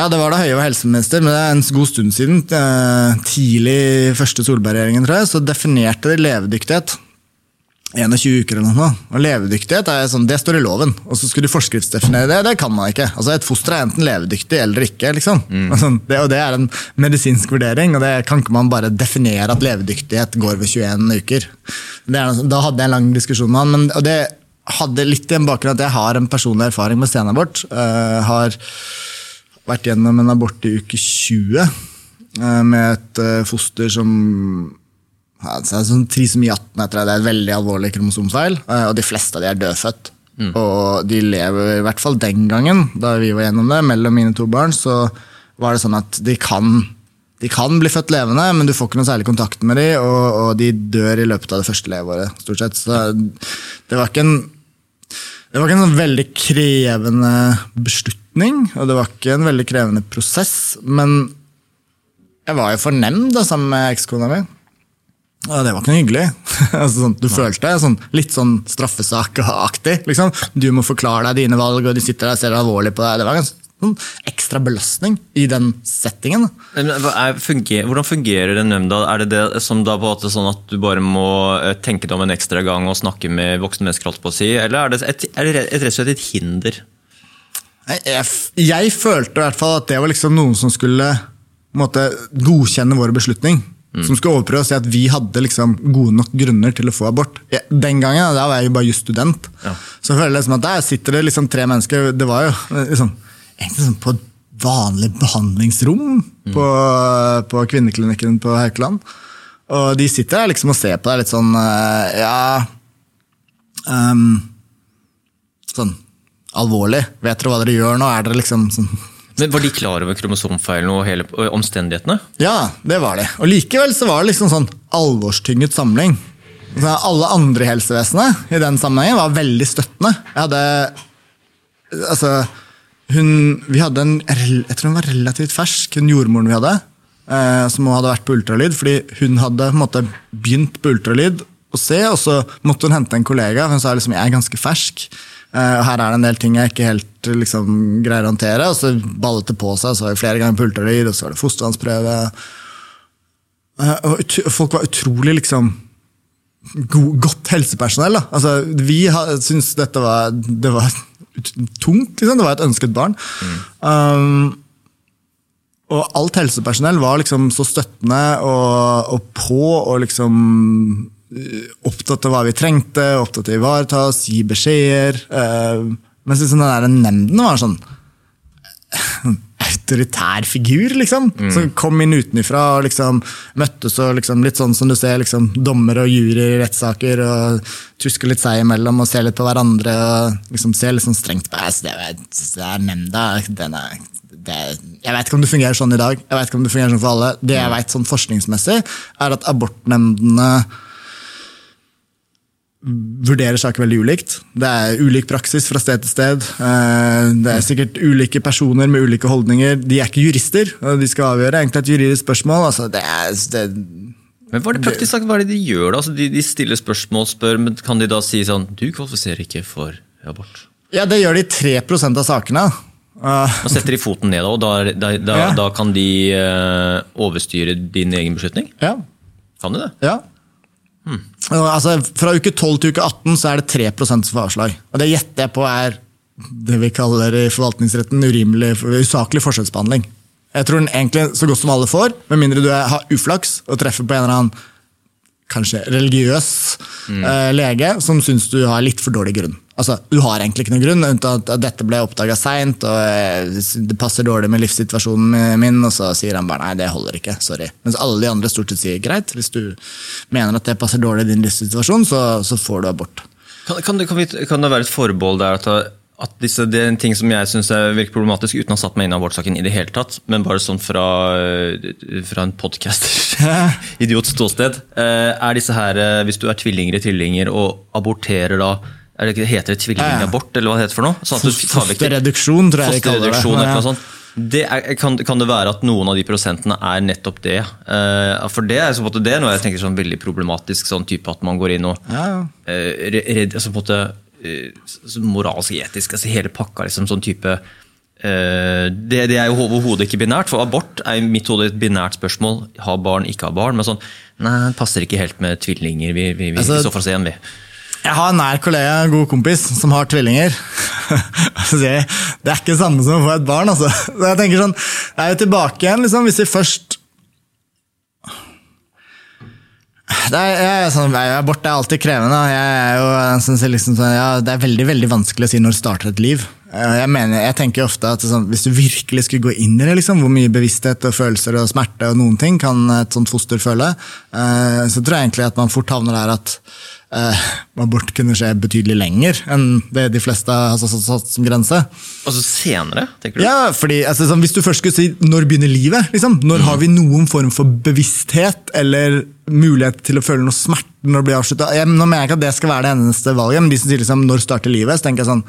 Ja, det var da Høie var helseminister, men det er en god stund siden. eh, Tidlig første Solberg-regjeringen, tror jeg, så definerte de levedyktighet. 21 uker eller noe. Og levedyktighet er sånn, det står i loven. Og så skulle de forskriftsdefinere det. Det kan man ikke. Altså Et foster er enten levedyktig eller ikke. liksom. Altså, det, og det er en medisinsk vurdering, og det kan ikke man bare definere at levedyktighet går ved 21 uker. Det er, da hadde jeg en lang diskusjon med han, men, og det hadde litt i en bakgrunn at jeg har en personlig erfaring med senabort. Uh, har vært gjennom en abort i uke 20 eh, med et eh, foster som så er sånn trisomi 18 etter det. Det er et veldig alvorlig kromosomfeil, eh, og de fleste av de er dødfødt. Og de lever, i hvert fall den gangen, da vi var gjennom det, mellom mine to barn, så var det sånn at de kan, de kan bli født levende, men du får ikke noe særlig kontakt med dem, og, og de dør i løpet av det første leveåret. stort sett. Så det var ikke en det var ikke en sånn veldig krevende beslutning, og det var ikke en veldig krevende prosess, men jeg var jo fornem da, sammen med ekskona mi. Og det var ikke noe hyggelig. altså, sånn, du følte deg sånn, litt sånn straffesakaktig. Liksom. Du må forklare deg dine valg, og de sitter der og ser alvorlig på deg. Det var en sånn ekstra belastning i den settingen. Men er, funger, hvordan fungerer den nemnda? Er det det som da på en sånn at du bare må eh, tenke deg om en ekstra gang og snakke med voksne mennesker, holdt på å si, eller er det, et, er det rett og slett et hinder? Jeg, jeg, følte i hvert fall at det var liksom noen som skulle på måte, godkjenne vår beslutning. Som skulle overprøve og si at vi hadde liksom gode nok grunner til å få abort. Jeg, den gangen da var jeg jo bare just student. Ja. Så jeg føler liksom at der sitter det liksom tre mennesker. Det var jo liksom, egentlig sånn på et vanlig behandlingsrom på, på kvinneklinikken på Haukeland. Og de sitter der liksom og ser på deg litt sånn eh, Ja um, Sånn alvorlig. Vet dere hva dere gjør nå? Er dere liksom sånn Men Var de klar over kromosomfeilen og hele omstendighetene? Ja, det var de. Og likevel så var det liksom sånn alvorstynget samling. Så alle andre i helsevesenet i den sammenhengen var veldig støttende. Jeg hadde Altså, hun Vi hadde en Jeg tror hun var relativt fersk, hun jordmoren vi hadde. Eh, som hun hadde vært på ultralyd, fordi hun hadde på en måte begynt på ultralyd å se, og så måtte hun hente en kollega. og Hun sa liksom jeg er ganske fersk. Eh, Her er det en del ting jeg ikke helt liksom, greier å håndtere. Og så ballet det på seg. Så var det flere ganger på og så var det fostervannsprøve. Eh, og folk var utrolig liksom god, godt helsepersonell. Da. Altså, vi syntes dette var, det var tungt. Liksom. Det var et ønsket barn. Um, og alt helsepersonell var liksom så støttende og, og på og liksom eh, opptatt av hva vi trengte, opptatt av å ivareta oss, gi beskjeder. Uh, mens liksom den der nemnden var sånn autoritær figur, liksom. Som kom inn utenfra og liksom møttes og liksom litt sånn som du ser liksom dommer og jury i rettssaker og tusker litt seg imellom og ser litt på hverandre og liksom ser litt sånn strengt på det, det er nemnda. Den er, det, jeg vet ikke om det fungerer sånn i dag. Jeg vet ikke om Det fungerer sånn for alle. Det jeg vet sånn forskningsmessig, er at abortnemndene vurderer saker veldig ulikt. Det er ulik praksis fra sted til sted. Eh, Det er sikkert ulike personer med ulike holdninger. De er ikke jurister, og de skal avgjøre egentlig et juridisk spørsmål. Altså, det er, det, Men hva er det praktisk sagt, hva er det de gjør da? Altså, de, de stiller spørsmål, spør, men kan de da si sånn Du kvalifiserer ikke for abort. ja, det gjør de i 3 av sakene. Eh, Da setter de foten ned, og da, da, da, Ja. da kan de eh, overstyre din egen beslutning? ja, Kan de det? ja. Og, altså, fra uke 12 til uke 18 så er det 3 som får avslag. Og det gjetter jeg på er det vi kaller i forvaltningsretten urimelig, usaklig forskjellsbehandling. Jeg tror den egentlig så godt som alle får, med mindre du har uflaks og treffer på en eller annen kanskje religiøs eh, lege som syns du har litt for dårlig grunn. Altså, Du har egentlig ikke noen grunn, unntatt at dette ble oppdaga seint, og eh, det passer dårlig med livssituasjonen min, og så sier han bare nei, det holder ikke. sorry. Mens alle de andre stort sett sier greit, hvis du mener at det passer dårlig i din livssituasjon, så, så får du abort. Kan, kan, det, kan, vi, kan det være et forbehold der at, at disse, det er en ting som jeg syns virker problematisk, uten å ha satt meg inn i abortsaken i det hele tatt, men bare sånn fra, fra en podcasters idiots ståsted, eh, er disse her eh, Hvis du er tvillinger i tvillinger og aborterer da er det ikke, Heter det tvillingabort, eller hva det heter for noe? Sånn Fosterreduksjon, tror jeg de kaller det. Eller noe sånt. Det er, kan, kan det være at noen av de prosentene er nettopp det? Uh, for det er, så på en måte, det er noe jeg tenker sånn veldig problematisk, sånn type at man går inn og Ja, ja. Uh, red, altså på en måte eh, moralsk, etisk, altså hele pakka, liksom sånn type eh, det, det, er jo overhodet ikke binært, for abort er i mitt hode et binært spørsmål. Ha barn, ikke ha barn. Men sånn, nei, det passer ikke helt med tvillinger. Vi, vi, vi, Altså- så for oss igjen, vi. Jeg har en nær kollega, en god kompis, som har tvillinger. Det er ikke det samme som å få et barn. Altså. Så jeg tenker sånn, Det er jo tilbake igjen, liksom, hvis vi først det er, jeg, er sånn, jeg- Abort er alltid krevende. Jeg er jo, jeg liksom, sånn, ja, det er veldig veldig vanskelig å si når starter et liv. Eh, Jeg, mener, jeg tenker ofte at sånn, Hvis du virkelig skulle gå inn i det, liksom, hvor mye bevissthet og følelser og smerte og noen ting kan et sånt foster føle, eh, så tror jeg egentlig at man fort havner der at eh, abort kunne skje betydelig lenger enn det de fleste har satt satt som grense. Altså senere, tenker du? Ja, fordi altså, sånn, Hvis du først skulle si når begynner livet? Liksom? Når har vi noen form for bevissthet eller mulighet til å føle noe smerte når det blir avslutta? Nå mener jeg ikke at det skal være det eneste valget, men de som sier liksom, når starter livet, så tenker jeg sånn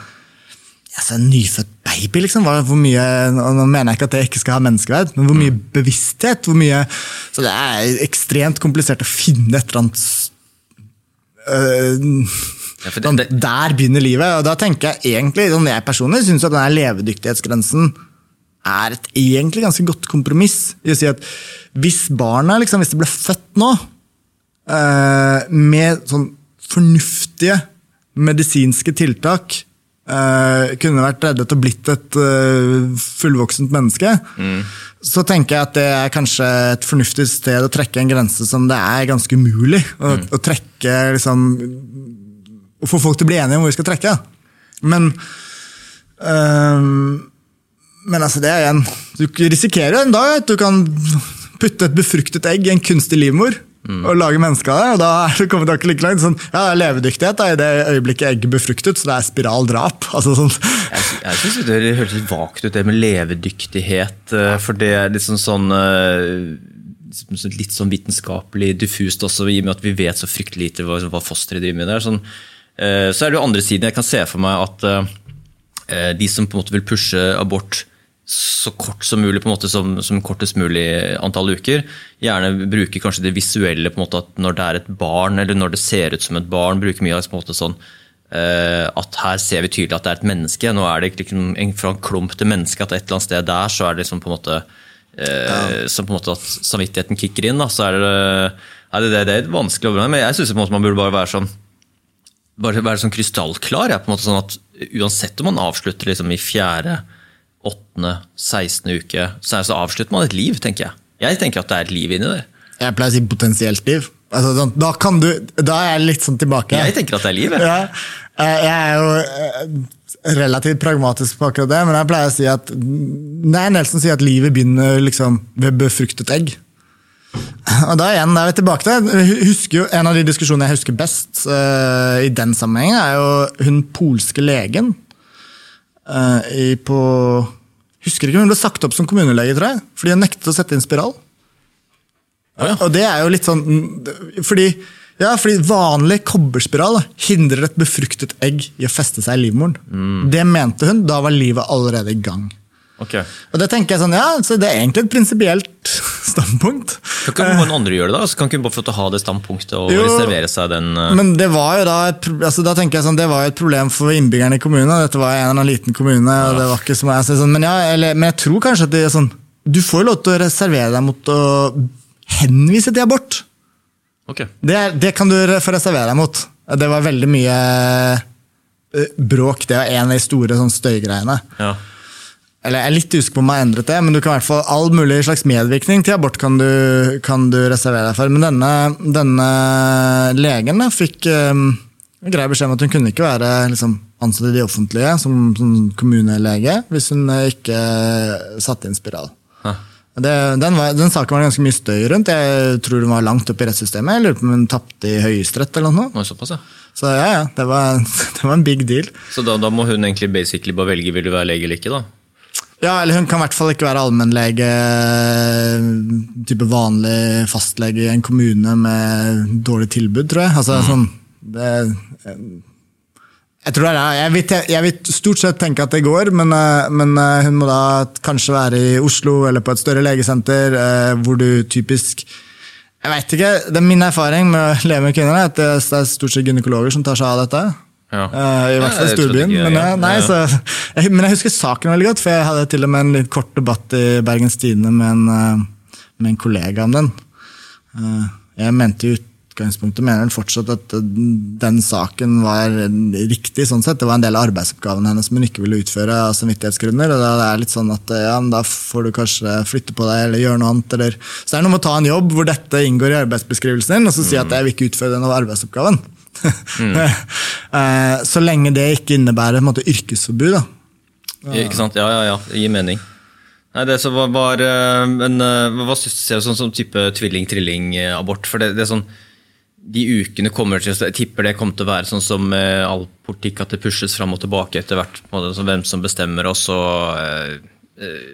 altså, En nyfødt baby, liksom. Hvor mye, nå mener jeg ikke at det ikke skal ha menneskeverd, men hvor mye bevissthet? hvor mye, Så det er ekstremt komplisert å finne et eller annet øh, Ja, Sånn, det, det, der begynner livet, og da tenker jeg egentlig, sånn jeg personlig synes at denne levedyktighetsgrensen er et egentlig ganske godt kompromiss. i å si at Hvis barnet, liksom, hvis det ble født nå, eh, med sånn fornuftige medisinske tiltak, eh, kunne vært reddet og blitt et uh, fullvoksent menneske, så tenker jeg at det er kanskje et fornuftig sted å trekke en grense som det er ganske umulig å, å trekke liksom, å få folk til å bli enige om hvor vi skal trekke. Men øhm, Men altså, det er igjen Du risikerer jo en dag at du kan putte et befruktet egg i en kunstig livmor. Og lage mennesker av det, og da er det kommet dere like langt. Sånn, ja, det er levedyktighet da, i det øyeblikket egget er befruktet, så det er spiraldrap. Altså, sånn. jeg, jeg synes det høres litt vagt ut, det med levedyktighet. eh, For det er liksom sånn eh, Litt sånn vitenskapelig diffust også, i og med at vi vet så fryktelig lite hva, hva fosteret driver med. der. Sånn, eh, så er det jo andre siden. Jeg kan se for meg at de som på en måte vil pushe abort så kort som mulig, på en måte som, som kortest mulig antall uker. Gjerne bruker kanskje det visuelle, på en måte at når det er et barn, eller når det ser ut som et barn, bruker mye av på en måte sånn eh, at her ser vi tydelig at det er et menneske. Nå er det liksom en, fra en klump til menneske at et eller annet sted der så er det liksom på en måte ja. så på en måte at samvittigheten kicker inn. Da, så er det, er det, det, det er vanskelig å overgå, men jeg syns man burde bare være sånn bare være sånn krystallklar. Ja, på en måte sånn at Uansett om man avslutter liksom i fjerde, åttende, 16. uke, så, så avslutter man et liv, tenker jeg. Jeg tenker at det er et liv inni det. Jeg pleier å si potensielt liv. Altså, sånn, da, kan du, da er jeg litt sånn tilbake. Jeg tenker at det er liv. jeg. Ja, eh, jeg er jo eh, relativt pragmatisk på akkurat det, men jeg pleier å si at Nei, Nelson sier at livet begynner liksom ved befruktet egg. Og da igjen, da er vi tilbake til jo, En av de diskusjonene jeg husker best uh, i den sammenhengen, er jo hun polske legen uh, i, på Husker ikke, Hun ble sagt opp som kommunelege, tror jeg, fordi hun nektet å sette inn spiral. Ja, ja. Og det er jo litt sånn Fordi, ja, fordi vanlig kobberspiral hindrer et befruktet egg i å feste seg i livmoren. Det mente hun. Da var livet allerede i gang. Ok. Og det tenker jeg sånn, ja, så det er egentlig et prinsipielt standpunkt. Kan ikke noen andre gjøre det? da? Så kan ikke bare få ha det standpunktet og Jo. reservere seg den uh... Men det var jo da et, altså da tenker jeg sånn, det var jo et problem for innbyggerne i kommunen. Dette var en eller annen liten kommune. og det var ikke mye, altså, sånn, men, ja, eller, men jeg tror kanskje at det er sånn, du får jo lov til å reservere deg mot å henvise til abort. Ok. Det, det kan du få reservere deg mot. Det var veldig mye eh, bråk. Det var en av de store sånn, støygreiene. Ja. Eller Jeg er litt usikker på om jeg har endret det, men du kan i hvert fall all mulig slags medvirkning til abort kan du, kan du reservere deg for. Men denne, denne legen da, fikk um, grei beskjed om at hun kunne ikke være liksom, ansatt i det offentlige som, som kommunelege hvis hun eh, ikke satte inn spiral. Hæ. Det, den, var, den saken var det ganske mye støy rundt. Jeg tror hun var langt oppe i rettssystemet. Jeg lurer på om hun tapte i Høyesterett eller noe. Såpass, ja. Så ja, ja, det var, det var en big deal. Så da, da må hun egentlig basically bare velge vil du være lege eller ikke, da? Ja, eller hun kan i hvert fall ikke være allmennlege, type vanlig fastlege i en kommune med dårlig tilbud, tror jeg. Altså, sånn, det, jeg tror det er. Jeg vil, jeg vil stort sett tenke at det går, men, eh, men eh, hun må da kanskje være i Oslo eller på et større legesenter, eh, hvor du typisk Jeg vet ikke, det er Min erfaring med å leve med kvinner er at det er stort sett gynekologer som tar seg av dette. Ja. Eh, I hvert fall i storbyen. Men, ja, jeg- nei, så, jeg, men jeg husker saken veldig godt, for jeg hadde til og med en litt kort debatt i Bergens Tidende med, en, eh, med en kollega om den. Eh, Jeg mente i utgangspunktet mener hun fortsatt at eh, den saken var riktig. sånn sett. Det var en del av arbeidsoppgavene hennes som hun ikke ville utføre av samvittighetsgrunner. og da er det litt sånn at eh, ja, da får du kanskje flytte på deg eller gjøre noe annet. Eller. Så det er noe med å ta en jobb hvor dette inngår i arbeidsbeskrivelsen din, og så si at jeg vil ikke utføre den av arbeidsoppgaven. Eh, så lenge det ikke innebærer måte, yrkesforbud. da. Ikke sant? Ja, ja, ja. Det gir mening. Nei, det som var, var eh, Men eh, hva syns du ser du sånn type tvilling-trilling-abort? For det, det er sånn de ukene kommer til, Jeg tipper det kommer til å være sånn som all politikk, at det pushes fram og tilbake etter hvert. på det, hvem som bestemmer oss og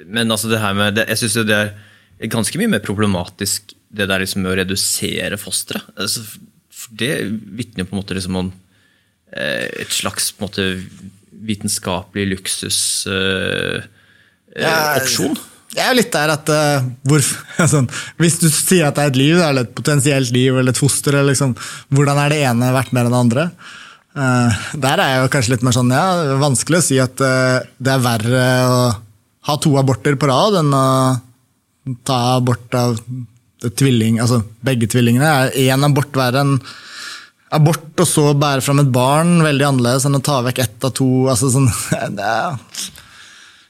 Men altså det her med Jeg syns det er ganske mye mer problematisk det der liksom med å redusere fosteret. Det vitner på en måte liksom om eh, et slags på en måte vitenskapelig luksusopsjon? Uh, eh, Jeg er jo litt der at uh, hvor, sånn, Hvis du sier at det er et liv, eller et potensielt liv eller et foster, eller liksom, hvordan er det ene verdt mer enn det andre? Uh, der er jeg jo kanskje litt mer sånn, ja, vanskelig å si at uh, det er verre å ha to aborter på rad enn å ta abort av det tvilling, altså begge tvillingene. Én abort verre enn abort, og så bære fram et barn veldig annerledes enn å ta vekk ett av to? altså sånn, det er,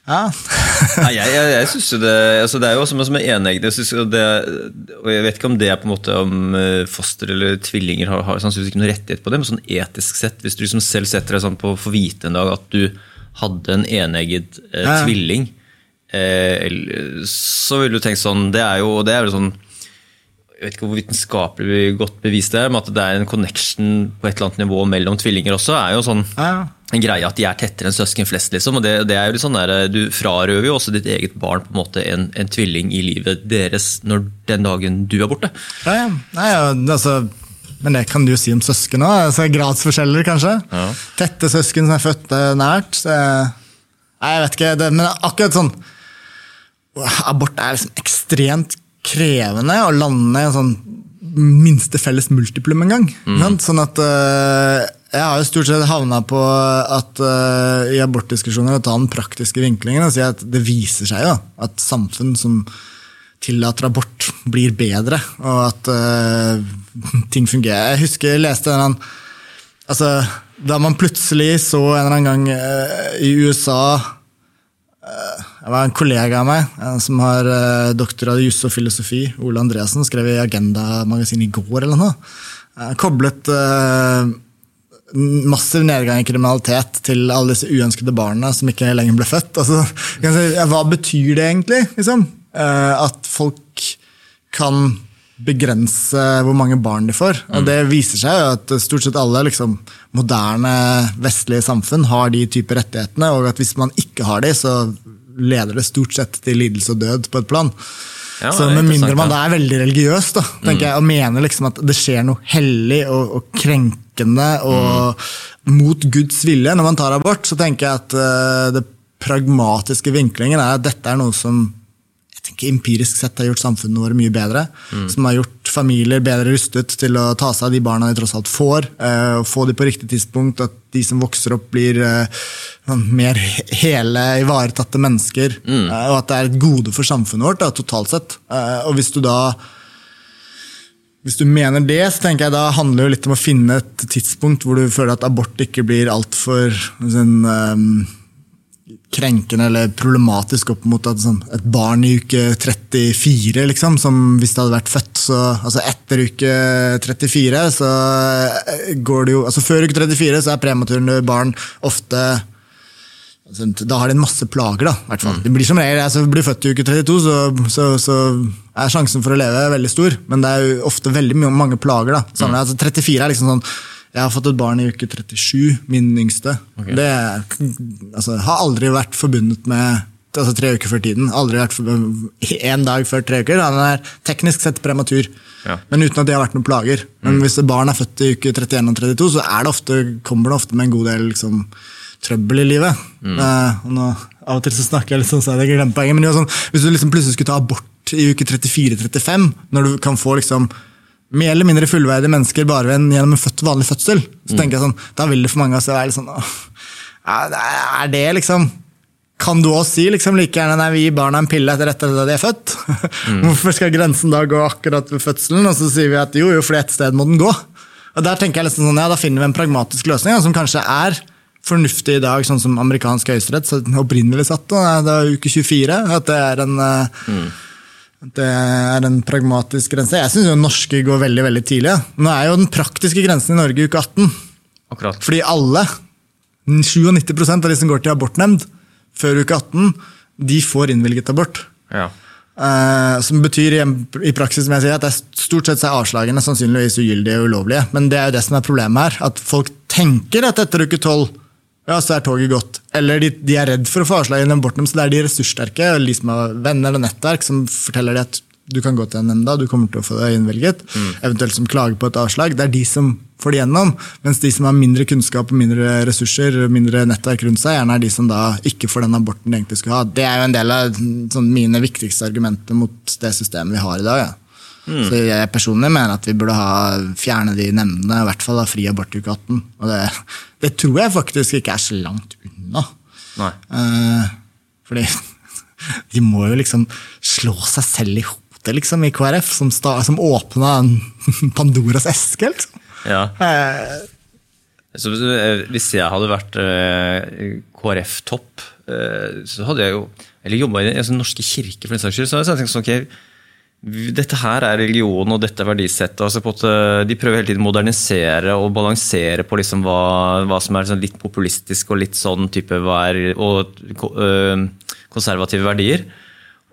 ja. Nei, jeg, jeg, jeg synes jo det, altså det er jo som som er enegg, og jeg vet ikke om det er på en måte om eh, foster eller tvillinger har, har sannsynligvis ikke noe rettighet på det, men sånn etisk sett, hvis du liksom selv setter deg sånn på å få vite en dag at du hadde en enegget eh, Ja. tvilling, eh, så vil du tenke sånn, det er jo det er jo sånn jeg vet ikke hvor vitenskapelig godt bevist det er, men at det er en connection på et eller annet nivå mellom tvillinger også, er jo sånn Ja. en greie at de er tettere enn søsken flest. liksom, og det, det er jo litt sånn der, Du frarøver jo også ditt eget barn på en måte en, en tvilling i livet deres når den dagen du er borte. Ja, ja. Nei, altså, men det kan du jo si om søsken òg. Altså, gradsforskjeller, kanskje. Ja. Tette søsken som er født eh, nært. Så, nei, jeg vet ikke, det, men akkurat sånn Abort er liksom ekstremt krevende å lande en sånn minste felles multiplum en gang. Mm. Sånn at uh, Jeg har jo stort sett havna på at uh, i abortdiskusjoner å ta den praktiske vinklingen og si at det viser seg jo at samfunn som tillater abort, blir bedre, og at uh, ting fungerer. Jeg husker jeg leste en eller annen Altså, da man plutselig så en eller annen gang i USA eh, Det var en kollega av meg eh, som har uh, doktorgrad i juss og filosofi, Ole Andresen, skrev i Agenda-magasinet i går eller noe. Eh, koblet eh, massiv nedgang i kriminalitet til alle disse uønskede barna som ikke lenger ble født. Altså, kan si, ja, hva betyr det egentlig? Liksom? Eh, at folk kan begrense hvor mange barn de får. Og det viser seg jo at stort sett alle liksom, moderne vestlige samfunn har de type rettighetene, og at hvis man ikke har de, så leder det stort sett til lidelse og død på et plan. Ja, så Med mindre man da er veldig religiøs da, tenker jeg, og mener liksom at det skjer noe hellig og, og krenkende og mot Guds vilje når man tar abort, så tenker jeg at uh, det pragmatiske vinklingen er at dette er noe som jeg tenker empirisk sett har gjort samfunnet vårt mye bedre. Som har gjort familier bedre rustet til å ta seg av de barna de tross alt får. Uh, få de på riktig tidspunkt, at de som vokser opp, blir sånn mer hele, ivaretatte mennesker. eh, og at det er et gode for samfunnet vårt da, totalt sett. Og hvis du da hvis du mener det, så tenker jeg da handler det litt om å finne et tidspunkt hvor du føler at abort ikke blir altfor sånn, um, krenkende eller problematisk opp mot at, sånn, et barn i uke 34, liksom, som hvis det hadde vært født så, altså Etter uke 34, så eh, går det jo altså Før uke 34 så er prematurne barn ofte altså, Da har de en masse plager, da. i hvert fall. De blir som regel, altså, blir født i uke 32, så, så, så er sjansen for å leve veldig stor. Men det er jo ofte veldig mange plager. da. Samlet, altså, 34 er liksom sånn Jeg har fått et barn i uke 37, min yngste. Det er, altså, har aldri vært forbundet med altså tre uker før tiden. Aldri vært En dag før tre uker. Han er teknisk sett prematur. Ja. Men uten at det har vært noen plager. Men hvis et barn er født i uke 31 og 32, så er det ofte, kommer det ofte med en god del liksom, trøbbel i livet. Eh, og nå, av og til så snakker jeg litt sånn, så jeg glemmer poenget, men det jo sånn, hvis du liksom plutselig skulle ta abort i uke 34-35, når du kan få liksom mer eller mindre fullverdige mennesker bare ved en, gjennom en født, vanlig fødsel. Så tenker jeg sånn, Da vil det for mange av oss være litt sånn åh, ja, er- det liksom Kan du også si liksom like gjerne nei, vi gir barna en pille etter etter at de er født? Hvorfor skal grensen da gå akkurat ved fødselen? Og så sier vi at jo, jo, for et sted må den gå. Og der tenker jeg liksom sånn, ja, Da finner vi en pragmatisk løsning ja, som kanskje er fornuftig i dag, sånn som amerikansk høyesterett opprinnelig satt. Da, det er uke 24. At det er en eh, at det er en pragmatisk grense. Jeg syns norske går veldig veldig tidlig. Nå er jo den praktiske grensen i Norge uke 18. Akkurat. Fordi alle, 97% av de som går til abortnemnd før uke 18, de får innvilget abort. Ja. Uh, som betyr i, i praksis som jeg sier, at det er stort sett er avslagene sannsynligvis ugyldige og ulovlige. Men det er jo det som er problemet her. At folk tenker at etter uke 12 ja, så er toget gått. Eller de, de er redd for å få avslag i en abortnemnd, så det er de ressurssterke, eller de som har venner eller nettverk, som forteller dem at du kan gå til en nemnda, du kommer til å få det innvilget. Eventuelt som klager på et avslag. Det er de som får det gjennom. Mens de som har mindre kunnskap, og mindre ressurser, mindre nettverk rundt seg, gjerne er de som da ikke får den aborten de egentlig skulle ha. Det er jo en del av sånn, mine viktigste argumenter mot det systemet vi har i dag. Ja. Så jeg personlig mener at vi burde ha fjerne de nemndene, i hvert fall ha fri abort uke 18. Og det, det tror jeg faktisk ikke er så langt unna. Nei. Eh, fordi de må jo liksom slå seg selv i hodet liksom, i KrF, som, sta, som åpna en Pandoras eske. Liksom. Ja. Eh, Så eh, hvis jeg hadde vært eh, KrF-topp, eh, så hadde jeg jo Eller jobba i den norske kirke, for den saks skyld. Så hadde jeg tenkt sånn, ok, dette her er religion, og dette er verdisettet. Altså at, de prøver hele tiden å modernisere og balansere på liksom hva, hva som er sånn litt populistisk og litt sånn type er, og øh, konservative verdier.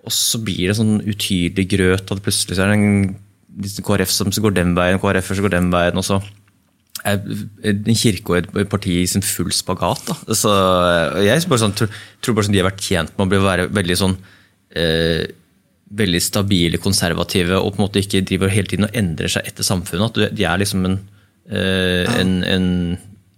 Og så blir det sånn utydelig grøt, og plutselig så er det en KrF som går den veien, KrF som går den veien, og så er en kirke og et parti i sin full spagat. Da. Så jeg bare sånn, tror, bare sånn de har vært tjent med å være veldig sånn eh, veldig stabile, konservative og på en måte ikke driver hele tiden og endrer seg etter samfunnet. At de er liksom en, eh, en, en,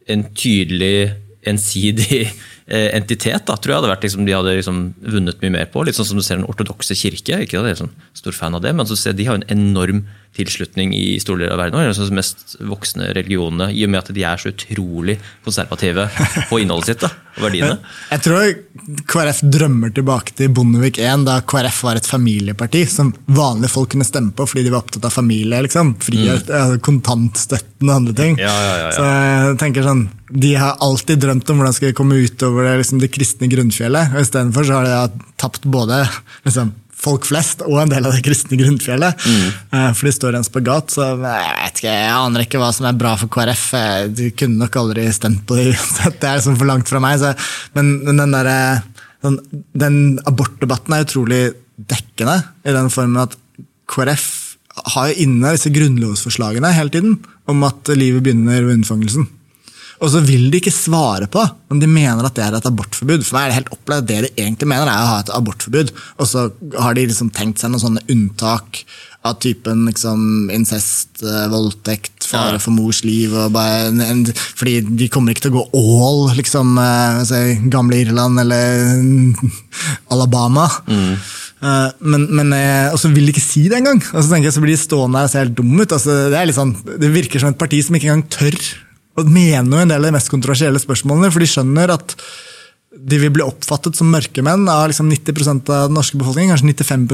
en tydelig, ensidig entitet. Da, tror jeg hadde vært liksom, de hadde liksom vunnet mye mer på. Litt sånn som du ser den ortodokse kirke. Ikke at jeg er sånn stor fan av det, men så ser de har en enorm tilslutning i store deler av verden. Og altså de mest voksne religionene, i og med at de er så utrolig konservative på innholdet sitt da, og verdiene. Jeg tror KrF drømmer tilbake til Bondevik 1, da KrF var et familieparti som vanlige folk kunne stemme på fordi de var opptatt av familie. liksom. Frihet, mm. kontantstøtten og andre ting. Ja, ja, ja, ja. Så jeg tenker sånn, De har alltid drømt om hvordan skal de komme utover det, liksom, det kristne grunnfjellet. og Istedenfor så har de tapt både liksom, folk flest og en del av det kristne grunnfjellet. Mm. Eh, For de står i en spagat. Så jeg vet ikke, jeg aner ikke hva som er bra for KrF. Jeg- De kunne nok aldri stemt på det uansett. Det er liksom for langt fra meg. Så, men, men den, der, den, den abortdebatten er utrolig dekkende, i den formen at KrF har jo inne disse grunnlovsforslagene hele tiden om at livet begynner ved unnfangelsen. Og så vil de ikke svare på om de mener at det er et abortforbud. For meg er det helt opplevd det de egentlig mener, er å ha et abortforbud. Og så har de liksom tenkt seg noen sånne unntak av typen liksom, incest, eh, voldtekt, fare for mors liv. Og bare, fordi de kommer ikke til å gå all, liksom, si, gamle Irland eller Alabama. Eh, men, men, og så vil de ikke si det engang. Og så tenker jeg så blir de stående der og se helt dumme ut. Altså, det, er sånn, det virker som et parti som ikke engang tør å mener jo en del av de mest kontroversielle spørsmålene, for de skjønner at de vil bli oppfattet som mørkemenn av liksom 90% av den norske befolkningen, kanskje 95